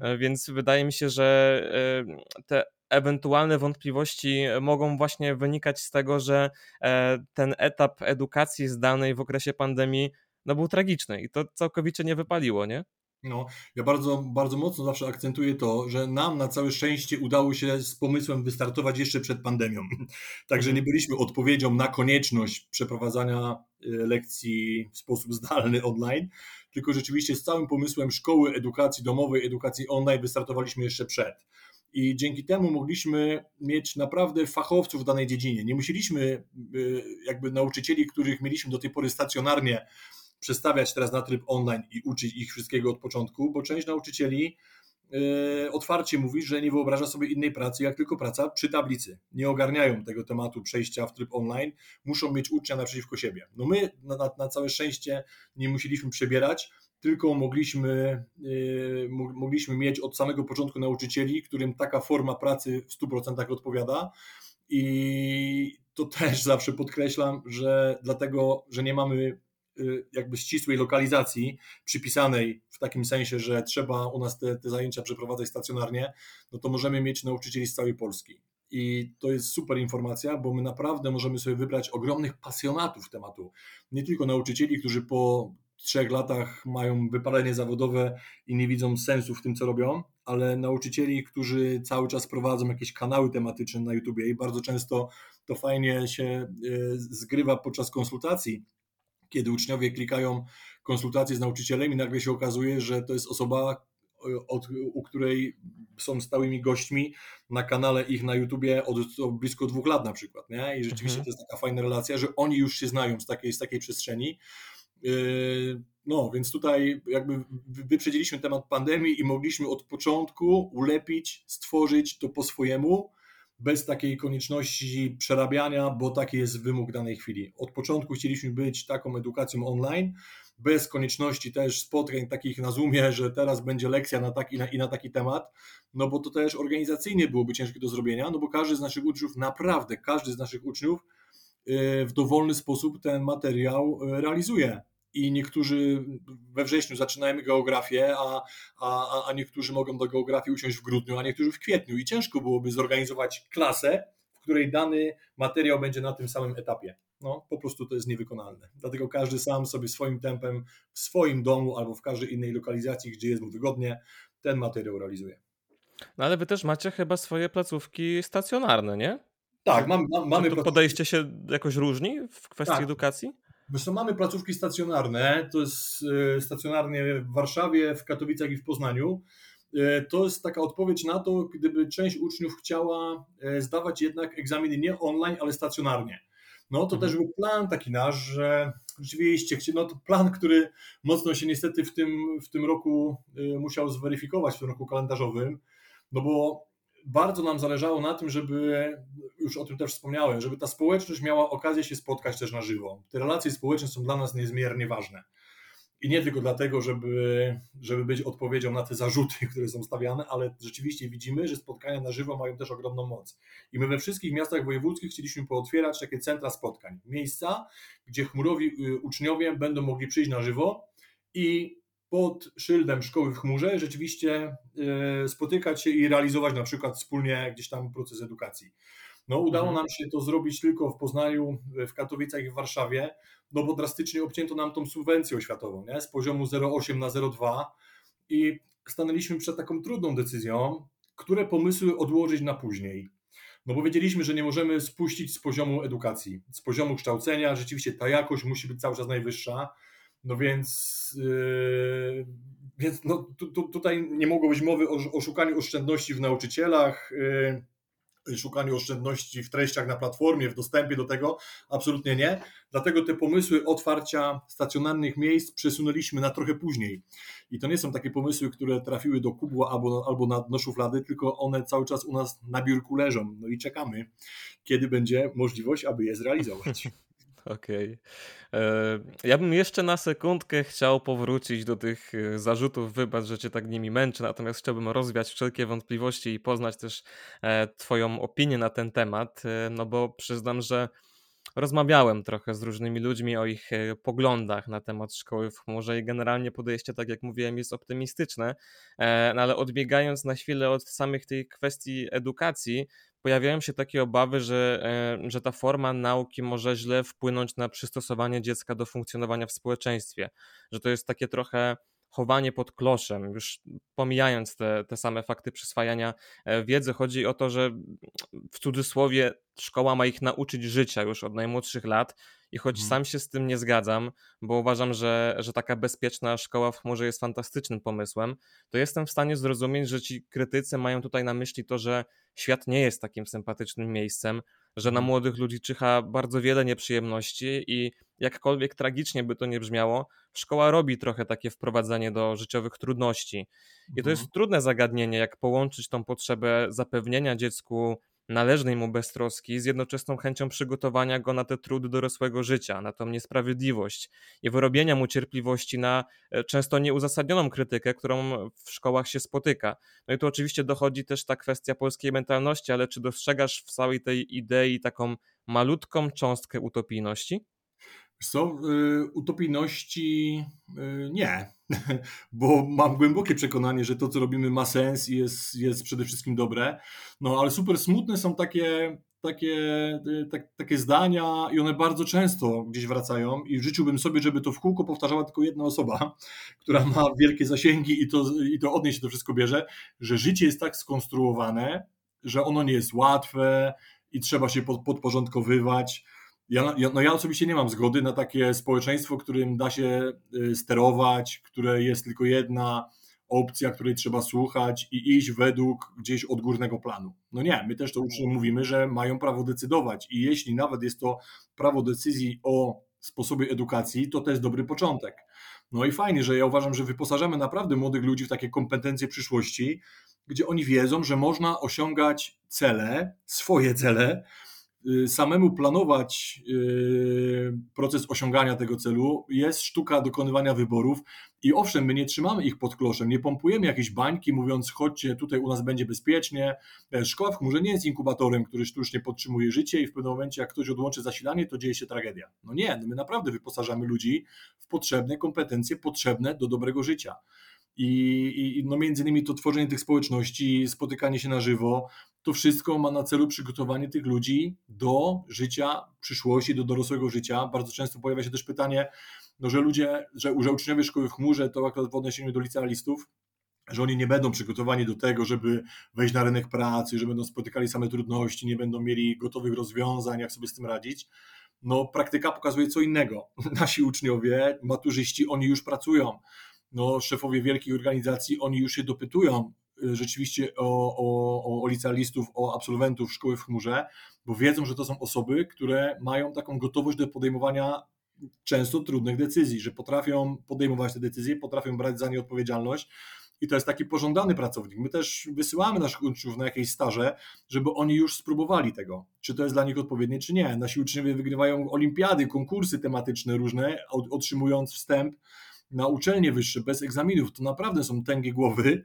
E, więc wydaje mi się, że e, te ewentualne wątpliwości mogą właśnie wynikać z tego, że e, ten etap edukacji zdalnej w okresie pandemii no, był tragiczny i to całkowicie nie wypaliło, nie? No, ja bardzo, bardzo mocno zawsze akcentuję to, że nam na całe szczęście udało się z pomysłem wystartować jeszcze przed pandemią. Także mhm. nie byliśmy odpowiedzią na konieczność przeprowadzania y, lekcji w sposób zdalny online, tylko rzeczywiście z całym pomysłem szkoły edukacji domowej, edukacji online wystartowaliśmy jeszcze przed. I dzięki temu mogliśmy mieć naprawdę fachowców w danej dziedzinie. Nie musieliśmy y, jakby nauczycieli, których mieliśmy do tej pory stacjonarnie, przestawiać teraz na tryb online i uczyć ich wszystkiego od początku, bo część nauczycieli e, otwarcie mówi, że nie wyobraża sobie innej pracy, jak tylko praca przy tablicy. Nie ogarniają tego tematu przejścia w tryb online, muszą mieć ucznia naprzeciwko siebie. No my na, na, całe szczęście nie musieliśmy przebierać, tylko mogliśmy, yy, mogliśmy mieć od samego początku nauczycieli, którym taka forma pracy w 100% odpowiada. I to też zawsze podkreślam, że dlatego, że nie mamy jakby ścisłej lokalizacji przypisanej w takim sensie, że trzeba u nas te, te zajęcia przeprowadzać stacjonarnie, no to możemy mieć nauczycieli z całej Polski. I to jest super informacja, bo my naprawdę możemy sobie wybrać ogromnych pasjonatów tematu. Nie tylko nauczycieli, którzy po trzech latach mają wypalenie zawodowe i nie widzą sensu w tym, co robią, ale nauczycieli, którzy cały czas prowadzą jakieś kanały tematyczne na YouTubie i bardzo często to fajnie się y, zgrywa podczas konsultacji kiedy uczniowie klikają konsultacje z nauczycielem i nagle się okazuje, że to jest osoba, od, u której są stałymi gośćmi na kanale ich na YouTubie od, od blisko dwóch lat na przykład, nie? I rzeczywiście mhm. to jest taka fajna relacja, że oni już się znają z takiej, z takiej przestrzeni. Yy, no, więc tutaj jakby wyprzedziliśmy temat pandemii i mogliśmy od początku ulepić, stworzyć to po swojemu, bez takiej konieczności przerabiania, bo taki jest wymóg danej chwili. Od początku chcieliśmy być taką edukacją online, bez konieczności też spotkań takich na Zoomie, że teraz będzie lekcja na taki i na taki temat, no bo to też organizacyjnie byłoby ciężkie do zrobienia, no bo każdy z naszych uczniów, naprawdę każdy z naszych uczniów y, w dowolny sposób ten materiał y, realizuje i niektórzy we wrześniu zaczynają geografię, a, a, a niektórzy mogą do geografii usiąść w grudniu, a niektórzy w kwietniu i ciężko byłoby zorganizować klasę, w której dany materiał będzie na tym samym etapie. No, po prostu to jest niewykonalne. Dlatego każdy sam sobie swoim tempem w swoim domu albo w każdej innej lokalizacji, gdzie jest mu wygodnie, ten materiał realizuje. No ale wy też macie chyba swoje placówki stacjonarne, nie? Tak, mam, mam, mamy. To podejście się jakoś różni w kwestii tak. edukacji? Co, mamy placówki stacjonarne, to jest e, stacjonarnie w Warszawie, w Katowicach i w Poznaniu. E, to jest taka odpowiedź na to, gdyby część uczniów chciała e, zdawać jednak egzaminy nie online, ale stacjonarnie. No to mhm. też był plan taki nasz, że rzeczywiście, no to plan, który mocno się niestety w tym, w tym roku musiał zweryfikować, w tym roku kalendarzowym, no bo bardzo nam zależało na tym, żeby, już o tym też wspomniałem, żeby ta społeczność miała okazję się spotkać też na żywo. Te relacje społeczne są dla nas niezmiernie ważne. I nie tylko dlatego, żeby, żeby być odpowiedzią na te zarzuty, które są stawiane, ale rzeczywiście widzimy, że spotkania na żywo mają też ogromną moc. I my we wszystkich miastach wojewódzkich chcieliśmy pootwierać takie centra spotkań. Miejsca, gdzie chmurowi y, uczniowie będą mogli przyjść na żywo i pod szyldem szkoły w chmurze rzeczywiście e, spotykać się i realizować na przykład wspólnie gdzieś tam proces edukacji. No, udało mhm. nam się to zrobić tylko w Poznaniu, w Katowicach i w Warszawie, no bo drastycznie obcięto nam tą subwencję oświatową, nie? z poziomu 0,8 na 0,2 i stanęliśmy przed taką trudną decyzją, które pomysły odłożyć na później. No bo wiedzieliśmy, że nie możemy spuścić z poziomu edukacji, z poziomu kształcenia, rzeczywiście ta jakość musi być cały czas najwyższa, no więc, yy, więc no, tu, tu, tutaj nie mogło być mowy o, o szukaniu oszczędności w nauczycielach. Yy, szukaniu oszczędności w treściach na platformie, w dostępie do tego, absolutnie nie. Dlatego te pomysły otwarcia stacjonarnych miejsc przesunęliśmy na trochę później. I to nie są takie pomysły, które trafiły do kubła albo, albo na dno szuflady, tylko one cały czas u nas na biurku leżą. No i czekamy, kiedy będzie możliwość, aby je zrealizować. Okej. E, Ja bym jeszcze na sekundkę chciał powrócić do tych e, zarzutów. Wybacz, że cię tak nimi męczę, natomiast chciałbym rozwiać wszelkie wątpliwości i poznać też e, Twoją opinię na ten temat, no bo przyznam, że rozmawiałem trochę z różnymi ludźmi o ich poglądach na temat szkoły w chmurze i generalnie podejście, tak jak mówiłem, jest optymistyczne, no ale odbiegając na chwilę od samych tej kwestii edukacji, pojawiają się takie obawy, że, e, że ta forma nauki może źle wpłynąć na przystosowanie dziecka do funkcjonowania w społeczeństwie, że to jest takie trochę chowanie pod kloszem, już pomijając te, te same fakty przyswajania e, wiedzy, chodzi o to, że w cudzysłowie szkoła ma ich nauczyć życia już od najmłodszych lat i choć Mhm. sam się z tym nie zgadzam, bo uważam, że, że taka bezpieczna szkoła w chmurze jest fantastycznym pomysłem, to jestem w stanie zrozumieć, że ci krytycy mają tutaj na myśli to, że świat nie jest takim sympatycznym miejscem, że na Mhm. młodych ludzi czyha bardzo wiele nieprzyjemności i jakkolwiek tragicznie by to nie brzmiało, szkoła robi trochę takie wprowadzanie do życiowych trudności. I to Mhm. jest trudne zagadnienie, jak połączyć tą potrzebę zapewnienia dziecku należnej mu beztroski z jednoczesną chęcią przygotowania go na te trudy dorosłego życia, na tą niesprawiedliwość i wyrobienia mu cierpliwości na e, często nieuzasadnioną krytykę, którą w szkołach się spotyka. No i tu oczywiście dochodzi też ta kwestia polskiej mentalności, ale czy dostrzegasz w całej tej idei taką malutką cząstkę utopijności? Co, y, utopijności y, nie, bo mam głębokie przekonanie, że to, co robimy, ma sens i jest, jest przede wszystkim dobre. No ale super smutne są takie, takie, y, tak, takie zdania i one bardzo często gdzieś wracają i życzyłbym sobie, żeby to w kółko powtarzała tylko jedna osoba, która ma wielkie zasięgi i to, i to od niej się to wszystko bierze, że życie jest tak skonstruowane, że ono nie jest łatwe i trzeba się pod, podporządkowywać. Ja, ja, no ja osobiście nie mam zgody na takie społeczeństwo, którym da się y, sterować, które jest tylko jedna opcja, której trzeba słuchać i iść według gdzieś odgórnego planu. No nie, my też to uczniom mówimy, że mają prawo decydować i jeśli nawet jest to prawo decyzji o sposobie edukacji, to to jest dobry początek. No i fajnie, że ja uważam, że wyposażamy naprawdę młodych ludzi w takie kompetencje przyszłości, gdzie oni wiedzą, że można osiągać cele, swoje cele, samemu planować y, proces osiągania tego celu, jest sztuka dokonywania wyborów i owszem, my nie trzymamy ich pod kloszem, nie pompujemy jakiejś bańki mówiąc chodźcie, tutaj u nas będzie bezpiecznie. E, Szkoła w chmurze nie jest inkubatorem, który sztucznie podtrzymuje życie i w pewnym momencie jak ktoś odłączy zasilanie, to dzieje się tragedia. No nie, my naprawdę wyposażamy ludzi w potrzebne kompetencje, potrzebne do dobrego życia. I, i no między innymi to tworzenie tych społeczności, spotykanie się na żywo, to wszystko ma na celu przygotowanie tych ludzi do życia przyszłości, do dorosłego życia. Bardzo często pojawia się też pytanie, no, że ludzie, że, że uczniowie szkoły w chmurze, to akurat w odniesieniu do licealistów, że oni nie będą przygotowani do tego, żeby wejść na rynek pracy, że będą spotykali same trudności, nie będą mieli gotowych rozwiązań, jak sobie z tym radzić. No, praktyka pokazuje co innego. Nasi uczniowie, maturzyści, oni już pracują. No, szefowie wielkich organizacji, oni już się dopytują rzeczywiście o, o, o licealistów, o absolwentów szkoły w chmurze, bo wiedzą, że to są osoby, które mają taką gotowość do podejmowania często trudnych decyzji, że potrafią podejmować te decyzje, potrafią brać za nie odpowiedzialność. I to jest taki pożądany pracownik. My też wysyłamy naszych uczniów na jakieś staże, żeby oni już spróbowali tego. Czy to jest dla nich odpowiednie, czy nie. Nasi uczniowie wygrywają olimpiady, konkursy tematyczne różne, otrzymując wstęp na uczelnie wyższe bez egzaminów. To naprawdę są tęgie głowy,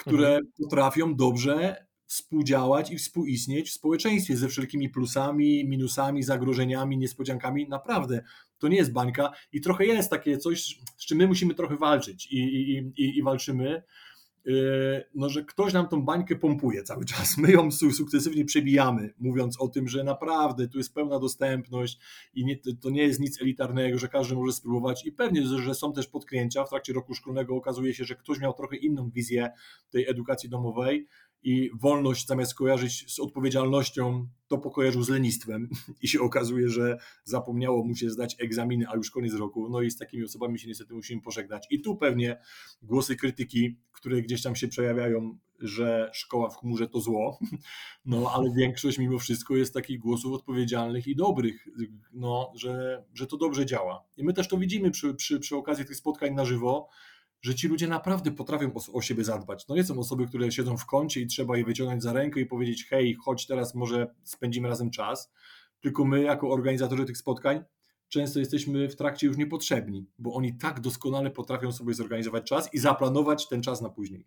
które mhm. potrafią dobrze współdziałać i współistnieć w społeczeństwie ze wszelkimi plusami, minusami, zagrożeniami, niespodziankami. Naprawdę, to nie jest bańka i trochę jest takie coś, z czym my musimy trochę walczyć i, i, i, i walczymy. No, że ktoś nam tą bańkę pompuje cały czas. My ją sukcesywnie przebijamy, mówiąc o tym, że naprawdę tu jest pełna dostępność i nie, to nie jest nic elitarnego, że każdy może spróbować. I pewnie, że są też potknięcia. W trakcie roku szkolnego okazuje się, że ktoś miał trochę inną wizję tej edukacji domowej i wolność zamiast kojarzyć z odpowiedzialnością, to pokojarzył z lenistwem i się okazuje, że zapomniało mu się zdać egzaminy, a już koniec roku. No i z takimi osobami się niestety musimy pożegnać. I tu pewnie głosy krytyki, które gdzieś tam się przejawiają, że szkoła w chmurze to zło, no ale większość mimo wszystko jest takich głosów odpowiedzialnych i dobrych, no, że, że to dobrze działa. I my też to widzimy przy, przy, przy okazji tych spotkań na żywo, że ci ludzie naprawdę potrafią o, siebie zadbać. To nie są osoby, które siedzą w kącie i trzeba je wyciągnąć za rękę i powiedzieć: hej, chodź teraz, może spędzimy razem czas. Tylko my, jako organizatorzy tych spotkań, często jesteśmy w trakcie już niepotrzebni, bo oni tak doskonale potrafią sobie zorganizować czas i zaplanować ten czas na później.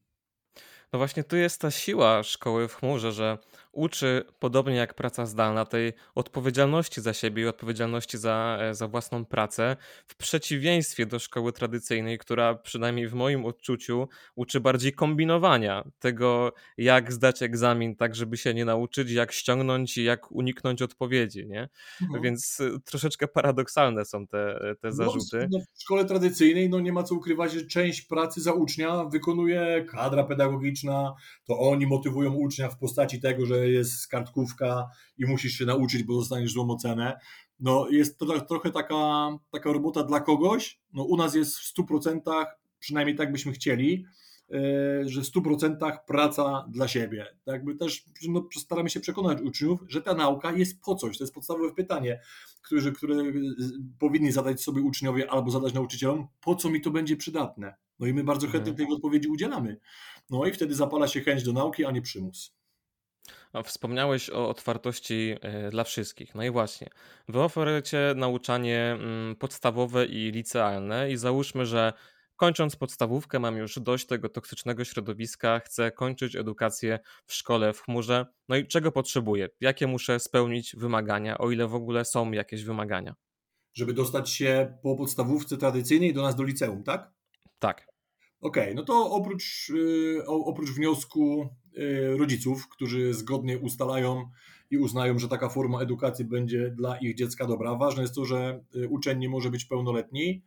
No właśnie tu jest ta siła szkoły w chmurze, że uczy, podobnie jak praca zdalna, tej odpowiedzialności za siebie i odpowiedzialności za, e, za własną pracę, w przeciwieństwie do szkoły tradycyjnej, która przynajmniej w moim odczuciu uczy bardziej kombinowania tego, jak zdać egzamin tak, żeby się nie nauczyć, jak ściągnąć i jak uniknąć odpowiedzi, nie? Mhm. Więc e, troszeczkę paradoksalne są te, te no, zarzuty. No, w szkole tradycyjnej no nie ma co ukrywać, że część pracy za ucznia wykonuje kadra pedagogiczna, to oni motywują ucznia w postaci tego, że jest kartkówka i musisz się nauczyć, bo dostaniesz złą ocenę. No jest to trochę taka, taka robota dla kogoś. No u nas jest w 100%, przynajmniej tak byśmy chcieli, e, że w 100% praca dla siebie. Tak jakby też no, staramy się przekonać uczniów, że ta nauka jest po coś. To jest podstawowe pytanie, które, które powinni zadać sobie uczniowie albo zadać nauczycielom, po co mi to będzie przydatne. No i my bardzo chętnie mhm. tej odpowiedzi udzielamy. No i wtedy zapala się chęć do nauki, a nie przymus. Wspomniałeś o otwartości e, dla wszystkich. No i właśnie, wy oferujecie nauczanie mm, podstawowe i licealne i załóżmy, że kończąc podstawówkę mam już dość tego toksycznego środowiska, chcę kończyć edukację w szkole w chmurze. No i czego potrzebuję? Jakie muszę spełnić wymagania, o ile w ogóle są jakieś wymagania? Żeby dostać się po podstawówce tradycyjnej do nas do liceum, tak? Tak. Okej, okay, no to oprócz, y, oprócz wniosku y, rodziców, którzy zgodnie ustalają i uznają, że taka forma edukacji będzie dla ich dziecka dobra, ważne jest to, że y, uczeń nie może być pełnoletni,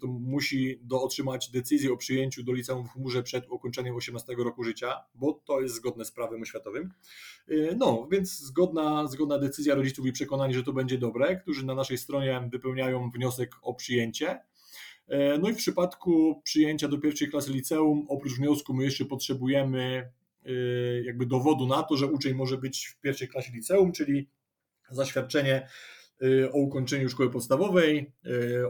to musi do otrzymać decyzję o przyjęciu do liceum w chmurze przed ukończeniem 18 roku życia, bo to jest zgodne z prawem oświatowym. No, więc zgodna, zgodna decyzja rodziców i przekonanie, że to będzie dobre, którzy na naszej stronie wypełniają wniosek o przyjęcie no i w przypadku przyjęcia do pierwszej klasy liceum, oprócz wniosku, my jeszcze potrzebujemy e, jakby dowodu na to, że uczeń może być w pierwszej klasie liceum, czyli zaświadczenie e, o ukończeniu szkoły podstawowej,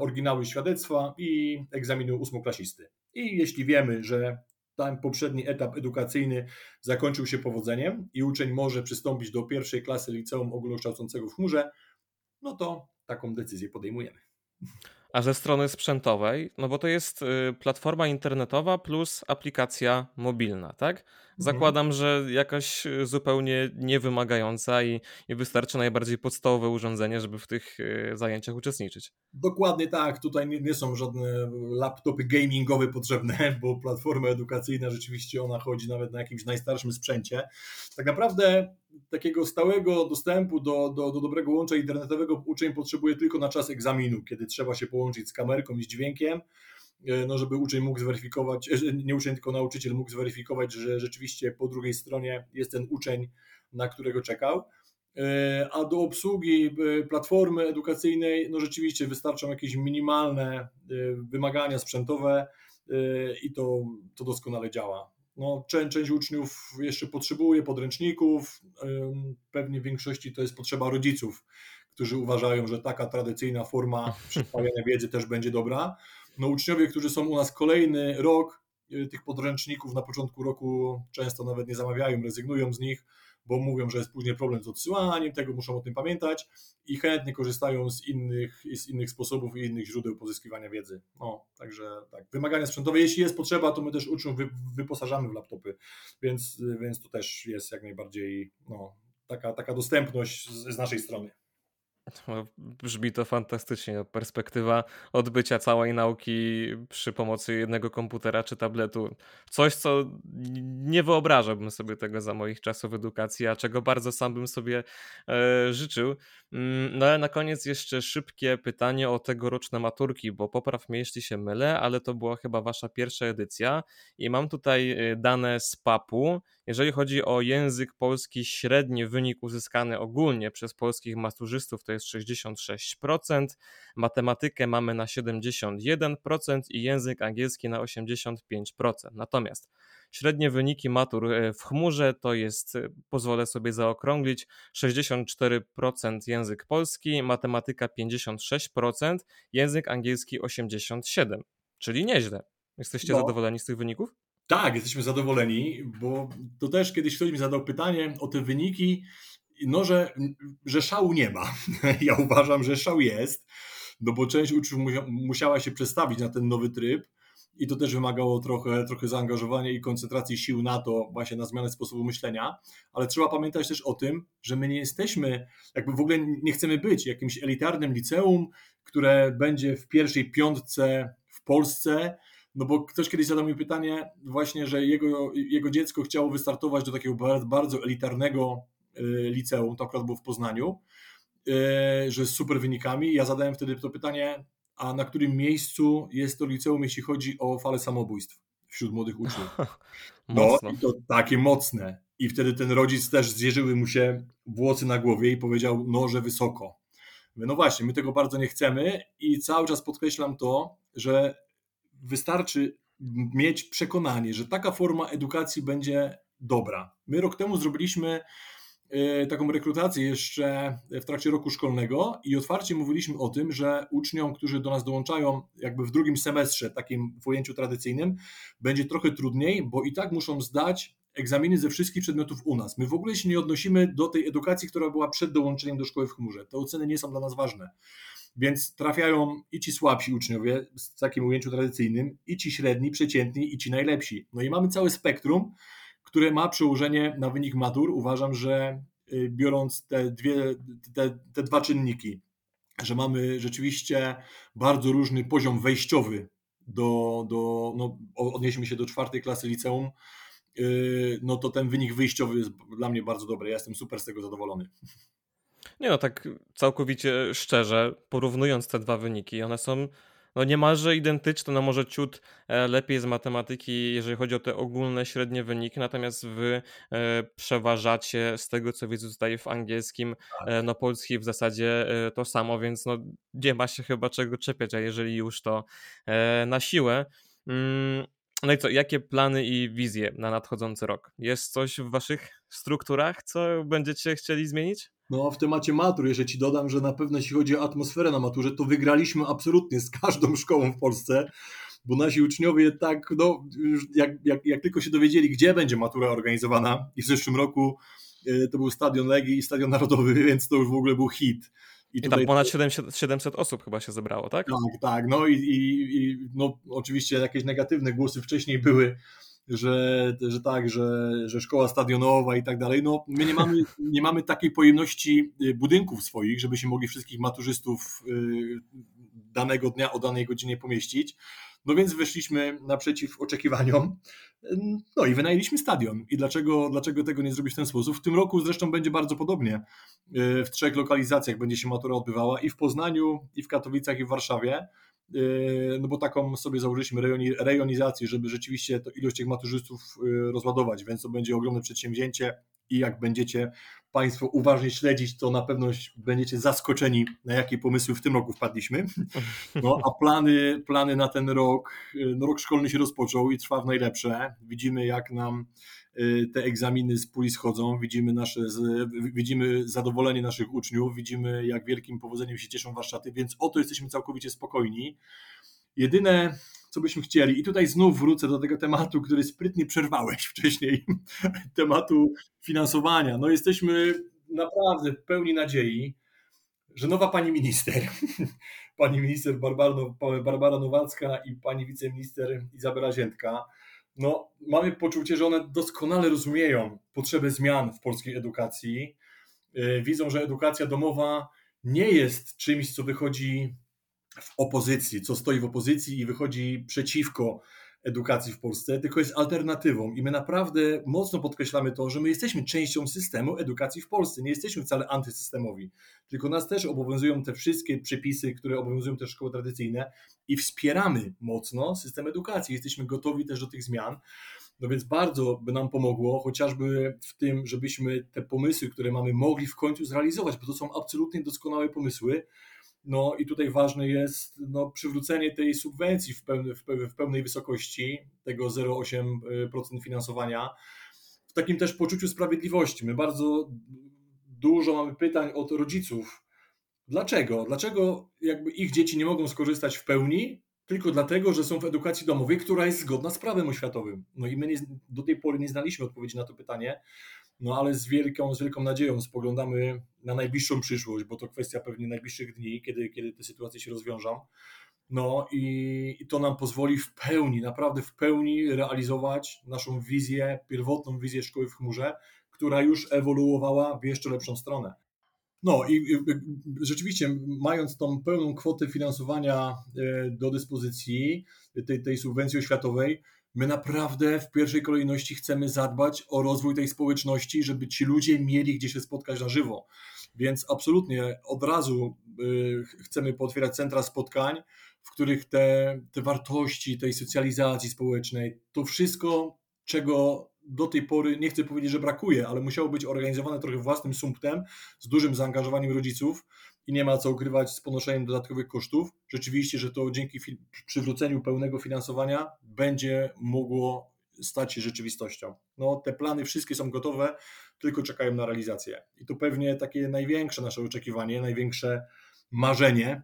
oryginały świadectwa i egzaminu ósmoklasisty. I jeśli wiemy, że ten poprzedni etap edukacyjny zakończył się powodzeniem i uczeń może przystąpić do pierwszej klasy liceum ogólnokształcącego w chmurze, no to taką decyzję podejmujemy. A ze strony sprzętowej, no bo to jest y, platforma internetowa plus aplikacja mobilna, tak? Mhm. Zakładam, że jakaś y, zupełnie niewymagająca i, i wystarczy najbardziej podstawowe urządzenie, żeby w tych y, zajęciach uczestniczyć. Dokładnie tak. Tutaj nie, nie, są żadne laptopy gamingowe potrzebne, bo platforma edukacyjna rzeczywiście ona chodzi nawet na jakimś najstarszym sprzęcie. Tak naprawdę takiego stałego dostępu do, do, do dobrego łącza internetowego uczeń potrzebuje tylko na czas egzaminu, kiedy trzeba się połączyć z kamerką i z dźwiękiem, e, no żeby uczeń mógł zweryfikować, e, nie uczeń, tylko nauczyciel mógł zweryfikować, że rzeczywiście po drugiej stronie jest ten uczeń, na którego czekał. E, a do obsługi platformy edukacyjnej, no rzeczywiście wystarczą jakieś minimalne wymagania sprzętowe i to, to doskonale działa. No, część, część uczniów jeszcze potrzebuje podręczników, pewnie w większości to jest potrzeba rodziców, którzy uważają, że taka tradycyjna forma przyswajania wiedzy też będzie dobra. No, uczniowie, którzy są u nas kolejny rok, y, tych podręczników na początku roku często nawet nie zamawiają, rezygnują z nich, bo mówią, że jest później problem z odsyłaniem tego, muszą o tym pamiętać i chętnie korzystają z innych, z innych sposobów i innych źródeł pozyskiwania wiedzy. No, także tak, wymagania sprzętowe, jeśli jest potrzeba, to my też uczniów wyposażamy w laptopy, więc, więc to też jest jak najbardziej no, taka, taka dostępność z, z naszej strony. No, brzmi to fantastycznie. Perspektywa odbycia całej nauki przy pomocy jednego komputera czy tabletu. Coś, co nie wyobrażałbym sobie tego za moich czasów edukacji, a czego bardzo sam bym sobie e, życzył. Mm, no ale na koniec jeszcze szybkie pytanie o tegoroczne maturki, bo popraw mnie, jeśli się mylę, ale to była chyba wasza pierwsza edycja i mam tutaj e, dane z PAP-u. Jeżeli chodzi o język polski, średni wynik uzyskany ogólnie przez polskich maturzystów to jest 66%, matematykę mamy na 71% i język angielski na 85%. Natomiast średnie wyniki matur e, w chmurze to jest, e, pozwolę sobie zaokrąglić, 64% język polski, matematyka 56%, język angielski 87%, czyli nieźle. Jesteście no. zadowoleni z tych wyników? Tak, jesteśmy zadowoleni, bo to też kiedyś ktoś mi zadał pytanie o te wyniki, no że, że szału nie ma. Ja uważam, że szał jest, no bo część uczniów musiała się przestawić na ten nowy tryb i to też wymagało trochę, trochę zaangażowania i koncentracji sił na to, właśnie na zmianę sposobu myślenia, ale trzeba pamiętać też o tym, że my nie jesteśmy, jakby w ogóle nie chcemy być jakimś elitarnym liceum, które będzie w pierwszej piątce w Polsce, no bo ktoś kiedyś zadał mi pytanie właśnie, że jego, jego dziecko chciało wystartować do takiego bardzo elitarnego liceum, to akurat było w Poznaniu, y, że z super wynikami. Ja zadałem wtedy to pytanie, a na którym miejscu jest to liceum, jeśli chodzi o falę samobójstw wśród młodych uczniów. No i to takie mocne. I wtedy ten rodzic też zjeżyły mu się włosy na głowie i powiedział, no, że wysoko. No właśnie, my tego bardzo nie chcemy i cały czas podkreślam to, że wystarczy mieć przekonanie, że taka forma edukacji będzie dobra. My rok temu zrobiliśmy taką rekrutację jeszcze w trakcie roku szkolnego i otwarcie mówiliśmy o tym, że uczniom, którzy do nas dołączają jakby w drugim semestrze, takim w ujęciu tradycyjnym, będzie trochę trudniej, bo i tak muszą zdać egzaminy ze wszystkich przedmiotów u nas. My w ogóle się nie odnosimy do tej edukacji, która była przed dołączeniem do szkoły w chmurze. Te oceny nie są dla nas ważne. Więc trafiają i ci słabsi uczniowie w takim ujęciu tradycyjnym, i ci średni, przeciętni, i ci najlepsi. No i mamy całe spektrum, które ma przełożenie na wynik matur. Uważam, że y, biorąc te, dwie, te, te dwa czynniki, że mamy rzeczywiście bardzo różny poziom wejściowy do, do no, odnieśmy się do czwartej klasy liceum, y, no to ten wynik wyjściowy jest dla mnie bardzo dobry. Ja jestem super z tego zadowolony. Nie no, tak całkowicie szczerze, porównując te dwa wyniki, one są no niemalże identyczne, no może ciut e, lepiej z matematyki, jeżeli chodzi o te ogólne, średnie wyniki, natomiast wy e, przeważacie z tego, co widzę tutaj w angielskim, tak. e, no polski w zasadzie to samo, więc no nie ma się chyba czego czepiać, a jeżeli już to na siłę. No i co, jakie plany i wizje na nadchodzący rok? Jest coś w waszych strukturach, co będziecie chcieli zmienić? No, w temacie matur, jeszcze ci dodam, że na pewno jeśli chodzi o atmosferę na maturze, to wygraliśmy absolutnie z każdą szkołą w Polsce, bo nasi uczniowie tak, no, jak, jak, jak tylko się dowiedzieli, gdzie będzie matura organizowana, i w zeszłym roku y, to był Stadion Legii i Stadion Narodowy, więc to już w ogóle był hit. I, I tam ponad 700, 700 osób chyba się zebrało, tak? Tak, tak. No i, i, i no, oczywiście jakieś negatywne głosy wcześniej były, że, że tak, że, że szkoła stadionowa i tak dalej. No, my nie mamy, nie mamy takiej pojemności y, budynków swoich, żeby się mogli wszystkich maturzystów y, danego dnia o danej godzinie pomieścić. No więc wyszliśmy naprzeciw oczekiwaniom, no i wynajęliśmy stadion. I dlaczego, dlaczego tego nie zrobić w ten sposób? W tym roku zresztą będzie bardzo podobnie. Y, w trzech lokalizacjach będzie się matura odbywała i w Poznaniu, i w Katowicach, i w Warszawie. Yy, no bo taką sobie założyliśmy rejonizację, żeby rzeczywiście to ilość tych maturzystów yy, rozładować, więc to będzie ogromne przedsięwzięcie i jak będziecie Państwo uważnie śledzić, to na pewno będziecie zaskoczeni, na jakie pomysły w tym roku wpadliśmy. No, a plany, plany na ten rok, yy, no rok szkolny się rozpoczął i trwa w najlepsze. Widzimy, jak nam Y, te egzaminy z puli schodzą, widzimy, nasze, widzimy zadowolenie naszych uczniów, widzimy jak wielkim powodzeniem się cieszą warsztaty, więc o to jesteśmy całkowicie spokojni. Jedyne, co byśmy chcieli, i tutaj znów wrócę do tego tematu, który sprytnie przerwałeś wcześniej, tematu finansowania. No jesteśmy naprawdę w pełni nadziei, że nowa pani minister, pani minister Barbara Nowacka i pani wiceminister Izabela Ziętka, no, mamy poczucie, że one doskonale rozumieją potrzeby zmian w polskiej edukacji. Y, widzą, że edukacja domowa nie jest czymś, co wychodzi w opozycji, co stoi w opozycji i wychodzi przeciwko edukacji w Polsce, tylko jest alternatywą. I my naprawdę mocno podkreślamy to, że my jesteśmy częścią systemu edukacji w Polsce. Nie jesteśmy wcale antysystemowi, tylko nas też obowiązują te wszystkie przepisy, które obowiązują też szkoły tradycyjne i wspieramy mocno system edukacji. Jesteśmy gotowi też do tych zmian. No więc bardzo by nam pomogło, chociażby w tym, żebyśmy te pomysły, które mamy, mogli w końcu zrealizować, bo to są absolutnie doskonałe pomysły. No i tutaj ważne jest no, przywrócenie tej subwencji w, pełne, w pełnej wysokości, tego 0,8% finansowania, w takim też poczuciu sprawiedliwości. My bardzo dużo mamy pytań od rodziców. Dlaczego? Dlaczego jakby ich dzieci nie mogą skorzystać w pełni, tylko dlatego, że są w edukacji domowej, która jest zgodna z prawem oświatowym. No i my nie, do tej pory nie znaliśmy odpowiedzi na to pytanie, no ale z wielką, z wielką nadzieją spoglądamy na najbliższą przyszłość, bo to kwestia pewnie najbliższych dni, kiedy, kiedy te sytuacje się rozwiążą. No i, i to nam pozwoli w pełni, naprawdę w pełni realizować naszą wizję, pierwotną wizję szkoły w chmurze, która już ewoluowała w jeszcze lepszą stronę. No i rzeczywiście, mając tą pełną kwotę finansowania e, do dyspozycji, tej, tej subwencji oświatowej, my naprawdę w pierwszej kolejności chcemy zadbać o rozwój tej społeczności, żeby ci ludzie mieli gdzie się spotkać na żywo. Więc absolutnie od razu e, chcemy pootwierać centra spotkań, w których te, te wartości tej socjalizacji społecznej, to wszystko, czego do tej pory, nie chcę powiedzieć, że brakuje, ale musiało być organizowane trochę własnym sumptem, z dużym zaangażowaniem rodziców i nie ma co ukrywać z ponoszeniem dodatkowych kosztów. Rzeczywiście, że to dzięki przywróceniu pełnego finansowania będzie mogło stać się rzeczywistością. No, te plany wszystkie są gotowe, tylko czekają na realizację. I to pewnie takie największe nasze oczekiwanie, największe marzenie,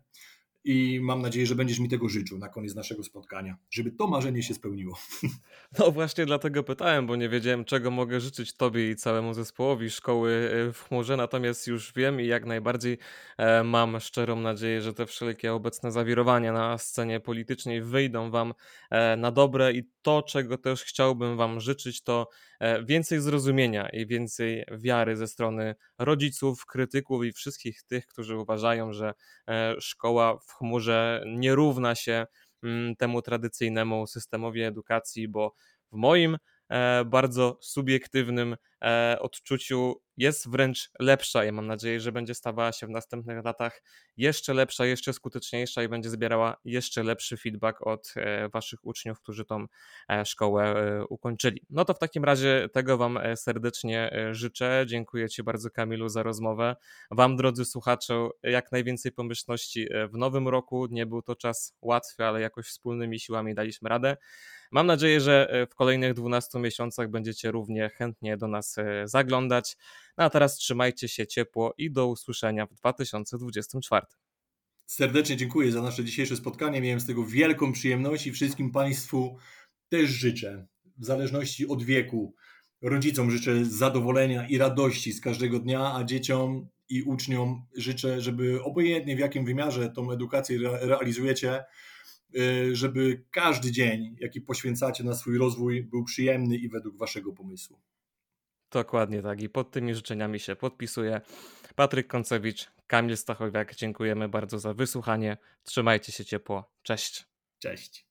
i mam nadzieję, że będziesz mi tego życzył na koniec naszego spotkania, żeby to marzenie się spełniło. No właśnie dlatego pytałem, bo nie wiedziałem, czego mogę życzyć Tobie i całemu zespołowi szkoły e, w chmurze, natomiast już wiem i jak najbardziej e, mam szczerą nadzieję, że te wszelkie obecne zawirowania na scenie politycznej wyjdą Wam e, na dobre i to, czego też chciałbym Wam życzyć, to więcej zrozumienia i więcej wiary ze strony rodziców, krytyków i wszystkich tych, którzy uważają, że szkoła w chmurze nie równa się mm, temu tradycyjnemu systemowi edukacji, bo w moim bardzo subiektywnym e, odczuciu jest wręcz lepsza i mam nadzieję, że będzie stawała się w następnych latach jeszcze lepsza, jeszcze skuteczniejsza i będzie zbierała jeszcze lepszy feedback od e, Waszych uczniów, którzy tą szkołę ukończyli. No to w takim razie tego Wam serdecznie życzę. Dziękuję Ci bardzo, Kamilu, za rozmowę. Wam, drodzy słuchacze, jak najwięcej pomyślności w nowym roku. Nie był to czas łatwy, ale jakoś wspólnymi siłami daliśmy radę. Mam nadzieję, że e, w kolejnych 12 miesiącach będziecie równie chętnie do nas e, zaglądać. No a teraz trzymajcie się ciepło i do usłyszenia w 2024. Serdecznie dziękuję za nasze dzisiejsze spotkanie. Miałem z tego wielką przyjemność i wszystkim Państwu też życzę, w zależności od wieku, rodzicom życzę zadowolenia i radości z każdego dnia, a dzieciom i uczniom życzę, żeby obojętnie w jakim wymiarze tą edukację realizujecie, żeby każdy dzień, jaki poświęcacie na swój rozwój, był przyjemny i według waszego pomysłu. Dokładnie tak i pod tymi życzeniami się podpisuję. Patryk Koncewicz, Kamil Stachowiak, dziękujemy bardzo za wysłuchanie. Trzymajcie się ciepło. Cześć. Cześć.